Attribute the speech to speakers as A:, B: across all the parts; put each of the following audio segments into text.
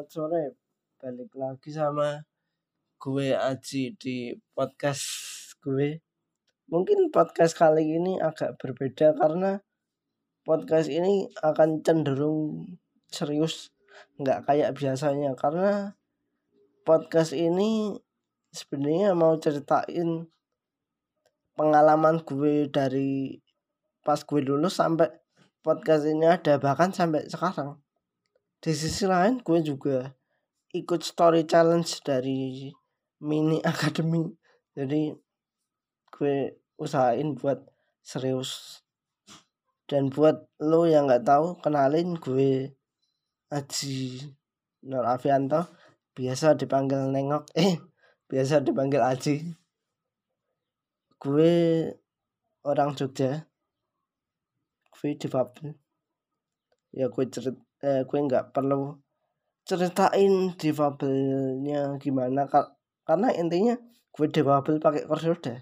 A: selamat sore. Balik lagi sama gue Aji di podcast gue. Mungkin podcast kali ini agak berbeda karena podcast ini akan cenderung serius, nggak kayak biasanya karena podcast ini sebenarnya mau ceritain pengalaman gue dari pas gue lulus sampai podcast ini ada bahkan sampai sekarang di sisi lain gue juga ikut story challenge dari mini academy jadi gue usahain buat serius. Dan buat lo yang nggak tahu kenalin gue Aji Nur Avianto biasa dipanggil nengok. Eh biasa dipanggil Aji. Gue orang Jogja. Gue difabel ya gue cerit eh, gue nggak perlu ceritain difabelnya gimana karena intinya gue difabel pakai kursi roda.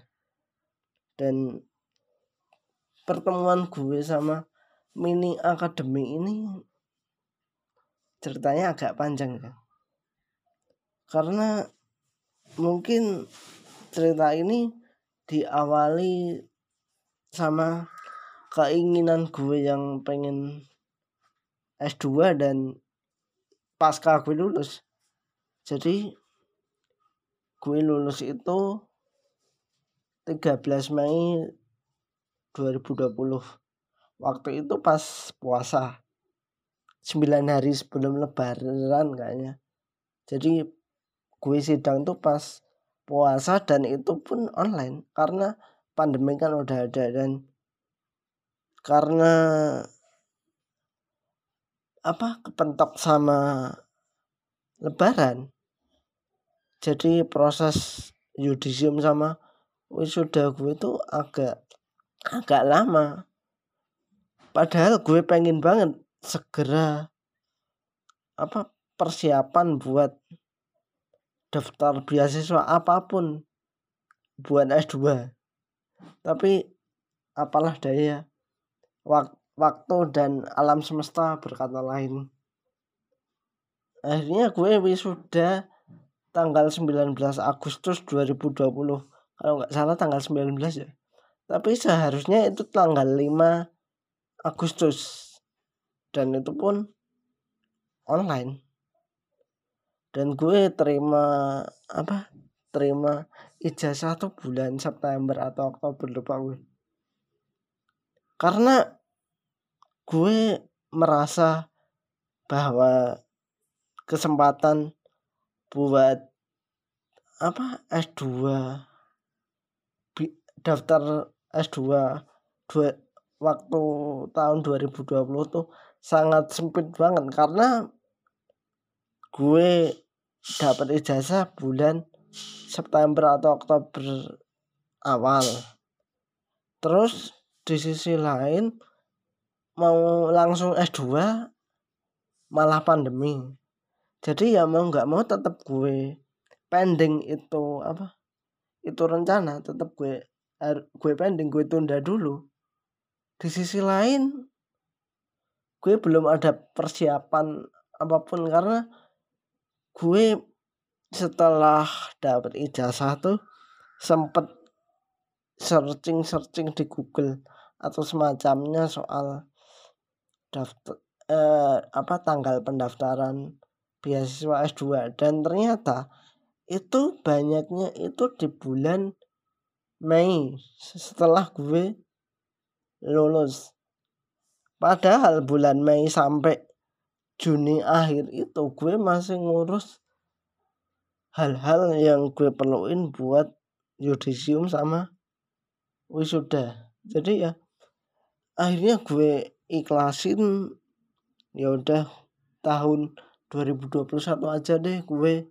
A: Dan pertemuan gue sama mini akademi ini ceritanya agak panjang ya karena mungkin cerita ini diawali sama keinginan gue yang pengen S2 dan pasca gue lulus. Jadi gue lulus itu 13 Mei 2020 waktu itu pas puasa. 9 hari sebelum lebaran kayaknya. Jadi gue sidang tuh pas puasa dan itu pun online. Karena pandemi kan udah ada dan karena apa kepentok sama lebaran. Jadi proses yudisium sama wisuda gue itu agak agak lama. Padahal gue pengen banget segera apa persiapan buat daftar beasiswa apa pun buat S2 tapi apalah daya waktu waktu dan alam semesta berkata lain. Akhirnya gue wisuda tanggal 19 Agustus 2020. Kalau nggak salah tanggal 19 ya. Tapi seharusnya itu tanggal 5 Agustus. Dan itu pun online. Dan gue terima apa? Terima ijazah tuh bulan September atau Oktober lupa gue. Karena gue merasa bahwa kesempatan buat apa S2 daftar S2 dua, waktu tahun 2020 tuh sangat sempit banget karena gue dapat ijazah bulan September atau Oktober awal. Terus di sisi lain mau langsung S2 malah pandemi. Jadi ya mau nggak mau tetap gue pending itu apa itu rencana tetap gue gue pending gue tunda dulu. Di sisi lain gue belum ada persiapan apa pun karena gue setelah dapat ijazah tuh sempet searching searching di Google atau semacamnya soal daftar eh, apa tanggal pendaftaran beasiswa S2 dan ternyata itu banyaknya itu di bulan Mei setelah gue lulus. Padahal bulan Mei sampai Juni akhir itu gue masih ngurus hal-hal yang gue perluin buat yudisium sama wisuda. Jadi ya akhirnya gue ikhlasin ya udah tahun 2021 aja deh gue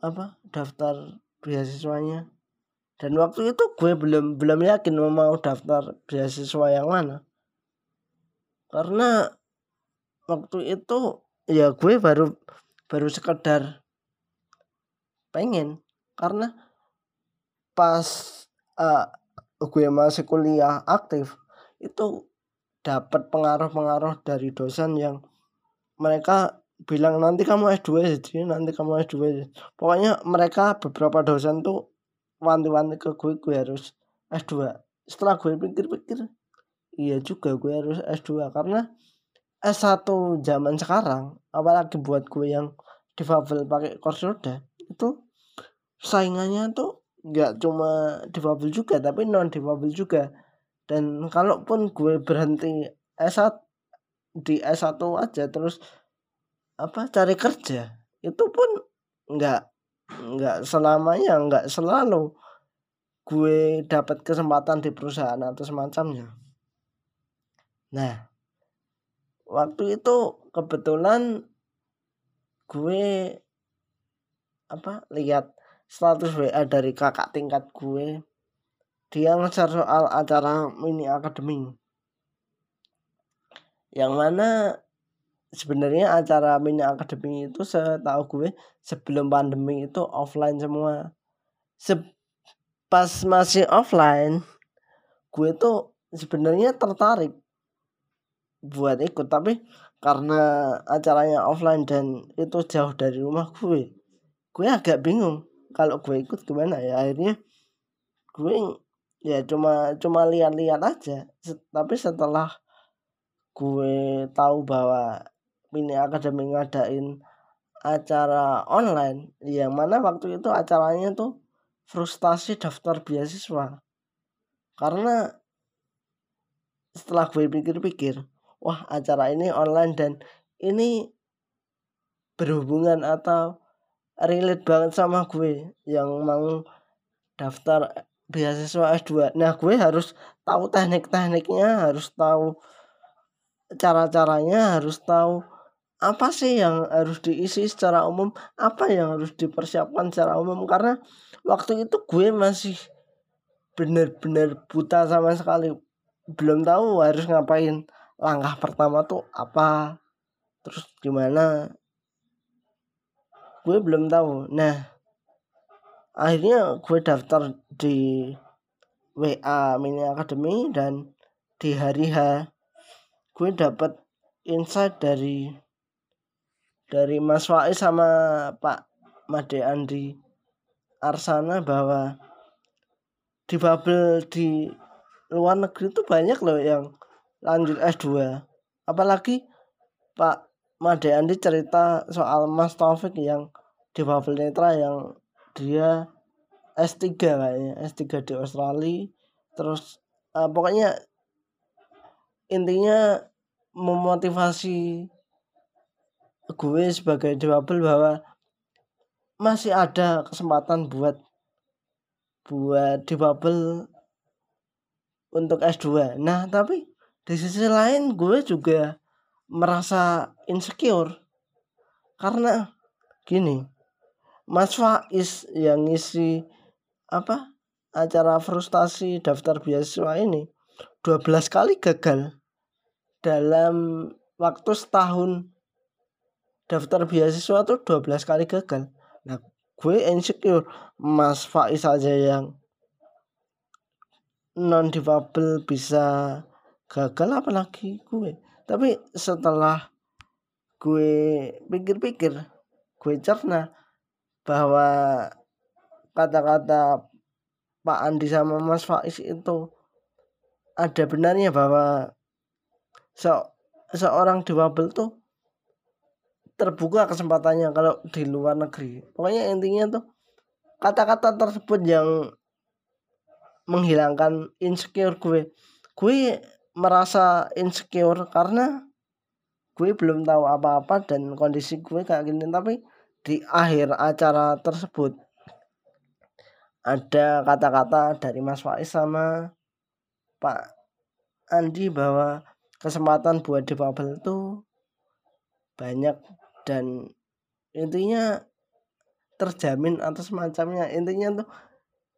A: apa daftar beasiswanya. Dan waktu itu gue belum belum yakin mau daftar beasiswa yang mana. Karena waktu itu ya gue baru baru sekedar pengen. Karena pas uh, gue masih kuliah aktif itu dapat pengaruh-pengaruh dari dosen yang mereka bilang nanti kamu S2 jadi nanti kamu S2 pokoknya mereka beberapa dosen tuh wanti-wanti ke gue gue harus S2 setelah gue pikir-pikir iya juga gue harus S2 karena S1 zaman sekarang apalagi buat gue yang difabel pakai kursi roda itu saingannya tuh nggak cuma difabel juga tapi non difabel juga dan kalaupun gue berhenti S1 di S1 aja terus apa cari kerja itu pun nggak nggak selamanya nggak selalu gue dapat kesempatan di perusahaan atau semacamnya. Nah waktu itu kebetulan gue apa lihat status WA dari kakak tingkat gue dia ngejar soal acara mini academy yang mana sebenarnya acara mini academy itu setahu gue sebelum pandemi itu offline semua. Se pas masih offline gue tuh sebenarnya tertarik buat ikut tapi karena acaranya offline dan itu jauh dari rumah gue gue agak bingung kalau gue ikut gimana ya. Akhirnya gue ya cuma cuma lihat-lihat aja. Tapi setelah gue tahu bahwa mini academy ngadain acara online yang mana waktu itu acaranya tuh frustasi daftar beasiswa. Karena setelah gue pikir-pikir wah acara ini online dan ini berhubungan atau relate banget sama gue yang mau daftar beasiswa S2 nah gue harus tahu teknik-tekniknya harus tahu cara-caranya harus tahu apa sih yang harus diisi secara umum apa yang harus dipersiapkan secara umum. Karena waktu itu gue masih bener-bener buta sama sekali. Belum tahu harus ngapain. Langkah pertama tuh apa? Terus gimana? Gue belum tahu. Nah akhirnya gue daftar di WA Mini Academy dan di hari H gue dapat insight dari dari Mas Faiz sama Pak Made Andi Arsana bahwa di Babel di luar negeri itu banyak loh yang lanjut S2 apalagi Pak Made Andi cerita soal Mas Taufik yang di Babel Netra yang dia S3 kayaknya S3 di Australia terus uh, pokoknya intinya memotivasi gue sebagai difabel bahwa masih ada kesempatan buat buat difabel untuk S2. Nah, tapi di sisi lain gue juga merasa insecure karena gini, Mas Faiz yang ngisi apa acara frustasi daftar beasiswa ini 12 kali gagal dalam waktu setahun daftar beasiswa tuh 12 kali gagal. Nah gue insecure. Mas Faiz aja yang non difabel bisa gagal apalagi gue. Tapi setelah gue pikir-pikir gue cerna bahwa kata-kata Pak Andi sama Mas Faiz itu ada benarnya bahwa se seorang difabel tuh terbuka kesempatannya kalau di luar negeri. Pokoknya intinya tuh kata-kata tersebut yang menghilangkan insecure gue. Gue merasa insecure karena gue belum tahu apa-apa dan kondisi gue kayak gini. Tapi di akhir acara tersebut. Ada kata-kata dari Mas Faiz sama Pak Andi bahwa kesempatan buat difabel itu banyak dan intinya terjamin atau semacamnya intinya tuh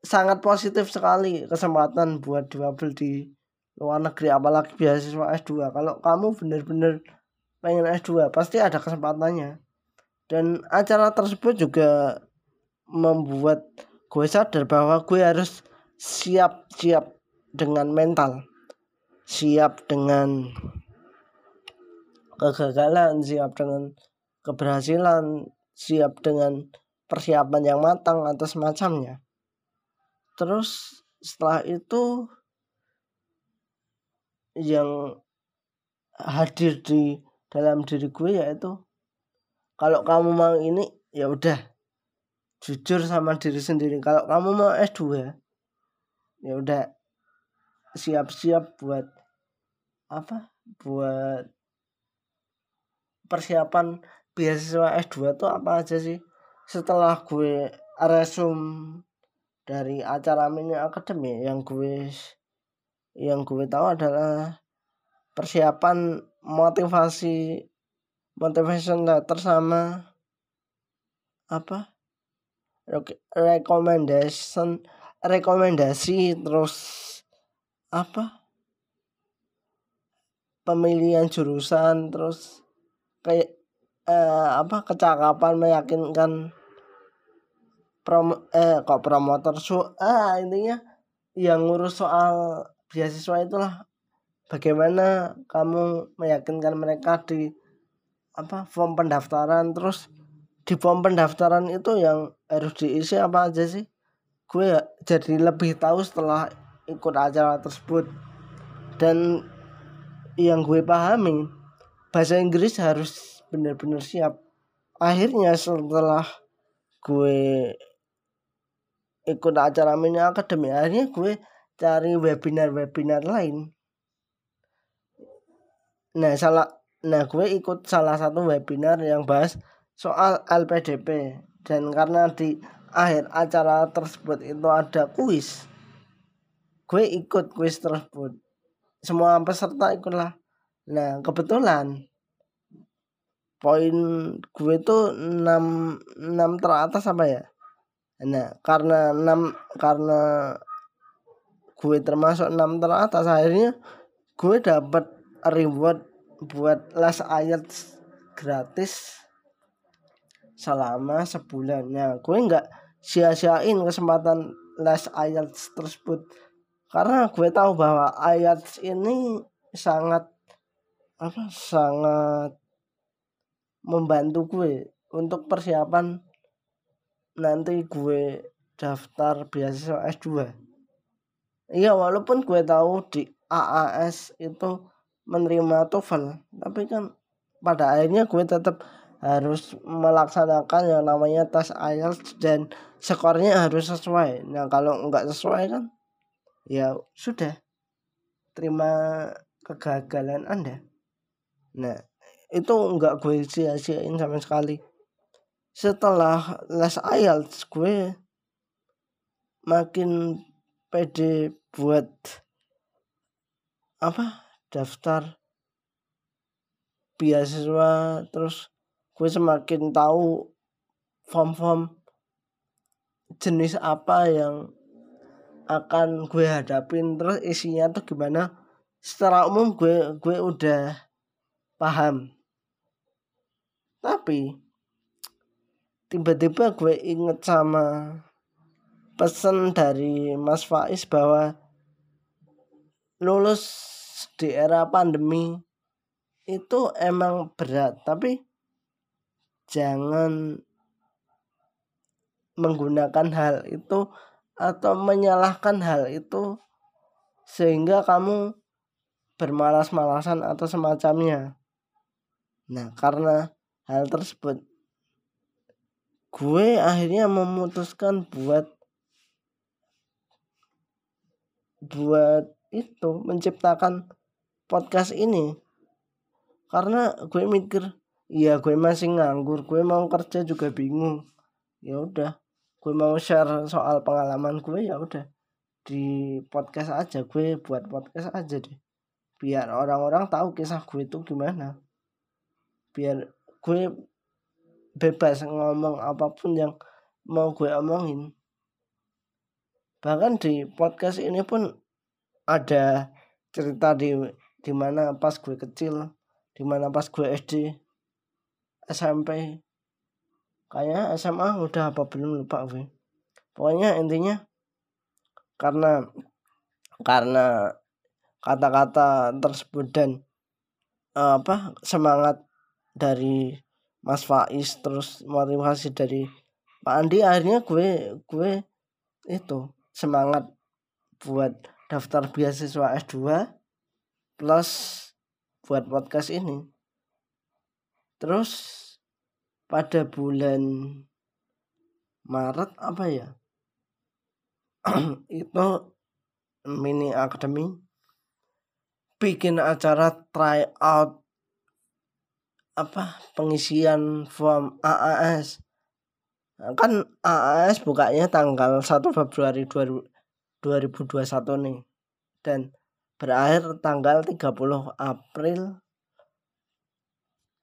A: sangat positif sekali kesempatan buat difabel di luar negeri apalagi beasiswa S2 kalau kamu benar-benar pengen S2 pasti ada kesempatannya dan acara tersebut juga membuat gue sadar bahwa gue harus siap-siap dengan mental. Siap dengan kegagalan siap dengan keberhasilan siap dengan persiapan yang matang atau semacamnya terus setelah itu yang hadir di dalam diri gue yaitu kalau kamu mau ini ya udah. Jujur sama diri sendiri. Kalau kamu mau S2 ya udah. Siap-siap buat apa? Buat persiapan beasiswa S2 tuh apa aja sih? Setelah gue resum dari acara mini academy yang gue yang gue tahu adalah persiapan motivasi motivation letter sama apa recommendation rekomendasi terus apa pemilihan jurusan terus kayak eh, apa kecakapan meyakinkan prom eh kok promotor su ah intinya yang ngurus soal beasiswa itulah. Bagaimana kamu meyakinkan mereka di apa form pendaftaran terus di form pendaftaran itu yang harus diisi apa aja sih? Gue jadi lebih tahu setelah ikut acara tersebut. Dan yang gue pahami bahasa Inggris harus benar-benar siap. Akhirnya setelah gue ikut acara mini akademi akhirnya gue cari webinar-webinar lain. Nah salah Nah, gue ikut salah satu webinar yang bahas soal LPDP dan karena di akhir acara tersebut itu ada kuis. Gue ikut kuis tersebut. Semua peserta ikutlah. Nah, kebetulan poin gue tuh 6 6 teratas apa ya? Nah, karena 6 karena gue termasuk 6 teratas akhirnya gue dapat reward buat les IELTS gratis selama sebulannya gue nggak sia-siain kesempatan les IELTS tersebut. Karena gue tahu bahwa IELTS ini sangat apa sangat membantu gue untuk persiapan nanti gue daftar beasiswa S2 iya walaupun gue tahu di AAS itu menerima TOEFL. Tapi kan pada akhirnya gue tetap harus melaksanakan yang namanya tes IELTS dan skornya harus sesuai. Nah kalau nggak sesuai kan ya sudah. Terima kegagalan anda. Nah itu nggak gue sia-siain sama sekali. Setelah les IELTS gue makin pede buat apa daftar beasiswa terus gue semakin tahu form-form jenis apa yang akan gue hadapin terus isinya tuh gimana secara umum gue gue udah paham. Tapi tiba-tiba gue inget sama pesan dari Mas Faiz bahwa lulus di era pandemi itu emang berat tapi jangan menggunakan hal itu atau menyalahkan hal itu sehingga kamu bermalas-malasan atau semacamnya. Nah, karena hal tersebut gue akhirnya memutuskan buat buat itu menciptakan podcast ini. Karena gue mikir iya gue masih nganggur gue mau kerja juga bingung. Ya udah gue mau share soal pengalaman gue ya udah. Di podcast aja gue buat podcast aja deh. Biar orang-orang tahu kisah gue itu gimana. Biar gue bebas ngomong apa pun yang mau gue omongin. Bahkan di podcast ini pun ada cerita di di mana pas gue kecil di mana pas gue SD SMP kayaknya SMA udah apa belum lupa gue. Pokoknya intinya karena karena kata-kata tersebut dan uh, apa semangat dari Mas Faiz terus motivasi dari Pak Andi akhirnya gue gue itu semangat buat daftar beasiswa S2 plus buat podcast ini. Terus pada bulan Maret apa ya? Itu mini academy bikin acara try out apa pengisian form AAS kan AAS bukanya tanggal 1 Februari 2021 nih. Dan berakhir tanggal 30 April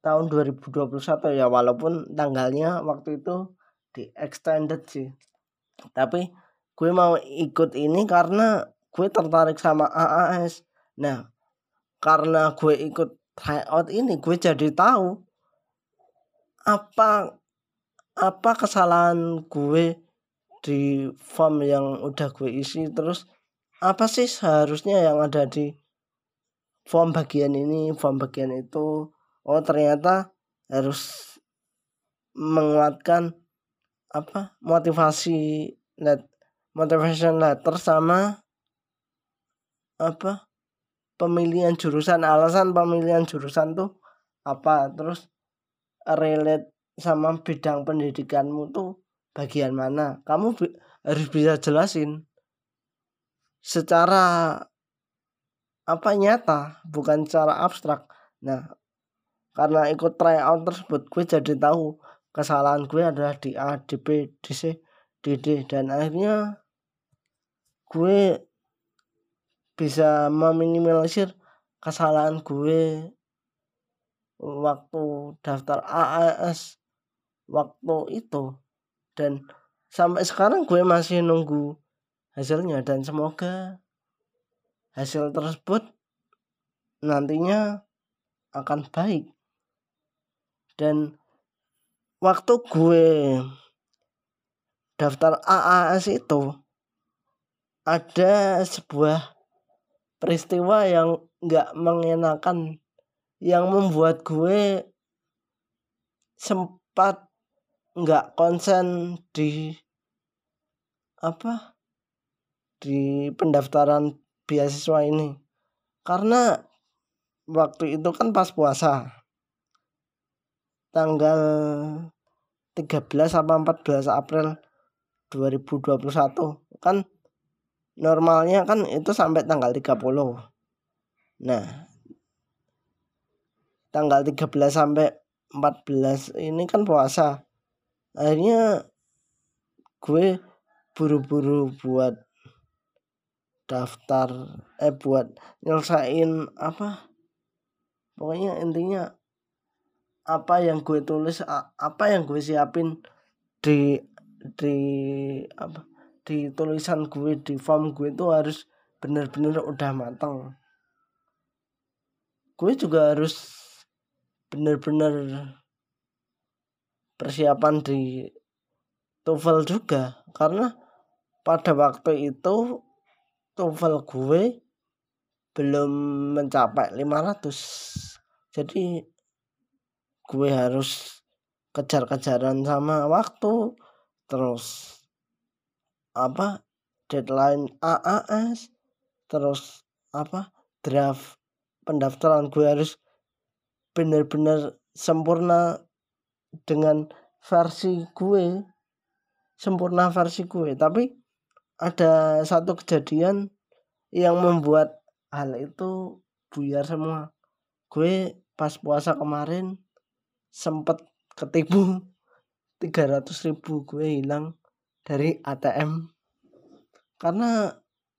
A: tahun 2021 ya walaupun tanggalnya waktu itu di extended sih. Tapi gue mau ikut ini karena gue tertarik sama AAS nah karena gue ikut tryout ini gue jadi tahu apa apa kesalahan gue di form yang udah gue isi terus apa sih seharusnya yang ada di form bagian ini form bagian itu? Oh ternyata harus menguatkan apa motivasi let motivation letter sama apa pemilihan jurusan. Alasan pemilihan jurusan tuh apa? Terus relate sama bidang pendidikanmu tuh bagian mana? Kamu bi harus bisa jelasin secara apa nyata bukan secara abstrak. Nah karena ikut tryout tersebut gue jadi tahu kesalahan gue adalah di A di B di C di D. Dan akhirnya gue bisa meminimalisir kesalahan gue waktu daftar AAS waktu itu dan sampai sekarang gue masih nunggu hasilnya. Dan semoga hasil tersebut nantinya akan baik. Dan waktu gue daftar AAS itu ada sebuah peristiwa yang nggak mengenakan yang membuat gue sempat nggak konsen di apa di pendaftaran beasiswa ini. Karena waktu itu kan pas puasa. Tanggal 13 apa 14 April 2021 kan normalnya kan itu sampai tanggal 30 nah tanggal 13 sampai 14 ini kan puasa akhirnya gue buru-buru buat daftar eh buat nyelesain apa pokoknya intinya apa yang gue tulis apa yang gue siapin di di apa di tulisan gue di form gue itu harus bener-bener udah matang gue juga harus bener-bener persiapan di TOEFL juga. Karena pada waktu itu TOEFL gue belum mencapai 500 jadi gue harus kejar-kejaran sama waktu. Terus apa deadline AAS terus apa draft pendaftaran gue harus benar-benar sempurna dengan versi gue sempurna versi gue. Tapi ada satu kejadian yang membuat hal itu buyar semua. Gue pas puasa kemarin sempet ketipu. 300 ribu gue hilang dari ATM karena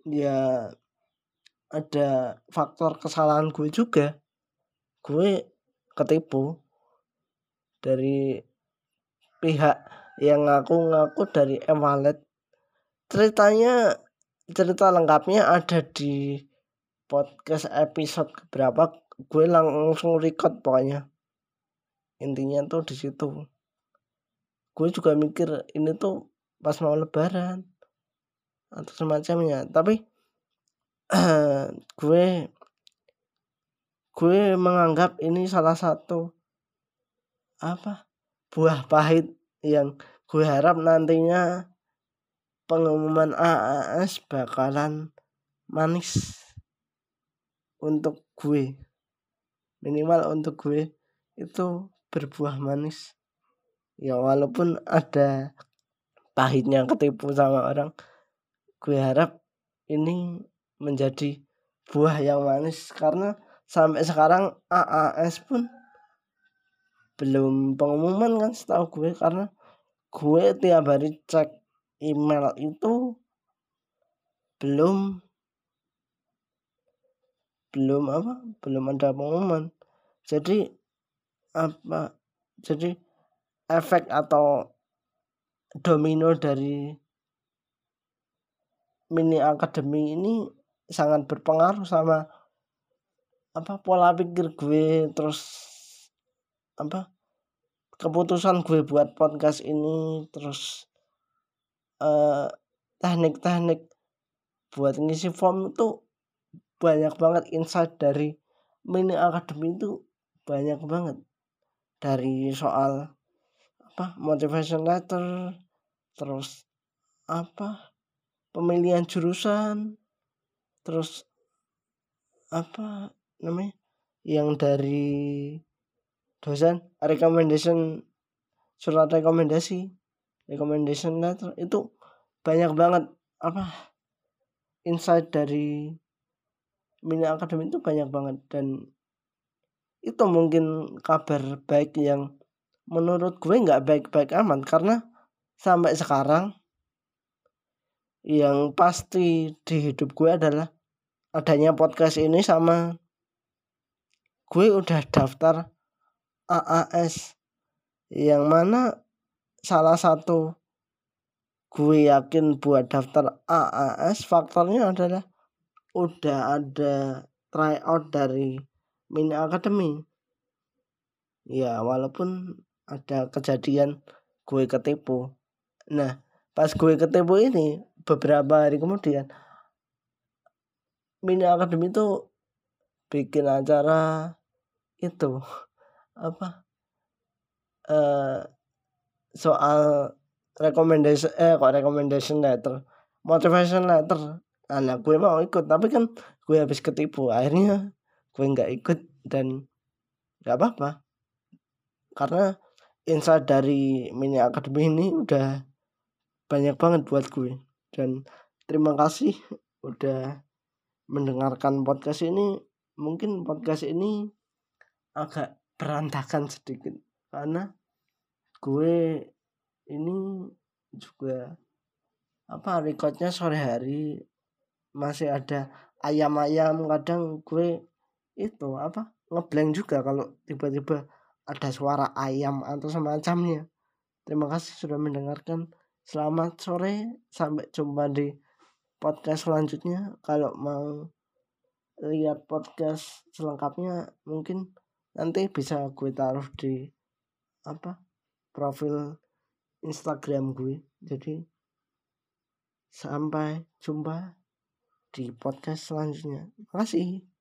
A: ya ada faktor kesalahan gue juga. Gue ketipu dari pihak yang ngaku-ngaku dari e-wallet ceritanya cerita lengkapnya ada di podcast episode berapa gue langsung record pokoknya. Intinya tuh di situ. Gue juga mikir ini tuh pas mau lebaran atau semacamnya. Tapi gue gue menganggap ini salah satu apa buah pahit yang gue harap nantinya pengumuman AAS bakalan manis untuk gue. Minimal untuk gue itu berbuah manis. Ya walaupun ada pahitnya ketipu sama orang gue harap ini menjadi buah yang manis. Karena sampai sekarang AAS pun belum pengumuman kan setahu gue karena gue tiap hari cek email itu belum belum apa belum ada pengumuman. Jadi apa jadi efek atau domino dari mini akademi ini sangat berpengaruh sama apa pola pikir gue terus apa keputusan gue buat podcast ini terus eh, teknik-teknik buat ngisi form itu banyak banget. Insight dari mini academy itu banyak banget. Dari soal apa motivation letter terus apa pemilihan jurusan terus apa namanya yang dari dosen recommendation surat rekomendasi recommendation letter itu banyak banget apa insight dari mini akademi itu banyak banget. Dan itu mungkin kabar baik yang menurut gue nggak baik-baik aman karena sampai sekarang yang pasti di hidup gue adalah adanya podcast ini sama gue udah daftar AAS yang mana salah satu gue yakin buat daftar AAS faktornya adalah udah ada tryout dari mini academy. Ya walaupun ada kejadian gue ketipu. Nah pas gue ketipu ini beberapa hari kemudian mini academy itu bikin acara itu apa eh soal recommendation eh kok recommendation letter motivation letter. Anak gue mau ikut tapi kan gue habis ketipu akhirnya gue nggak ikut dan nggak apa-apa. Karena insight dari mini academy ini udah banyak banget buat gue dan terima kasih udah mendengarkan podcast ini. Mungkin podcast ini agak berantakan sedikit. Karena gue ini juga apa recordnya sore hari masih ada ayam-ayam kadang gue itu apa ngeblank juga kalau tiba-tiba ada suara ayam atau semacamnya. Terima kasih sudah mendengarkan. Selamat sore sampai jumpa di podcast selanjutnya. Kalau mau lihat podcast selengkapnya mungkin nanti bisa gue taruh di apa profil Instagram gue. Jadi sampai jumpa di podcast selanjutnya. Terima kasih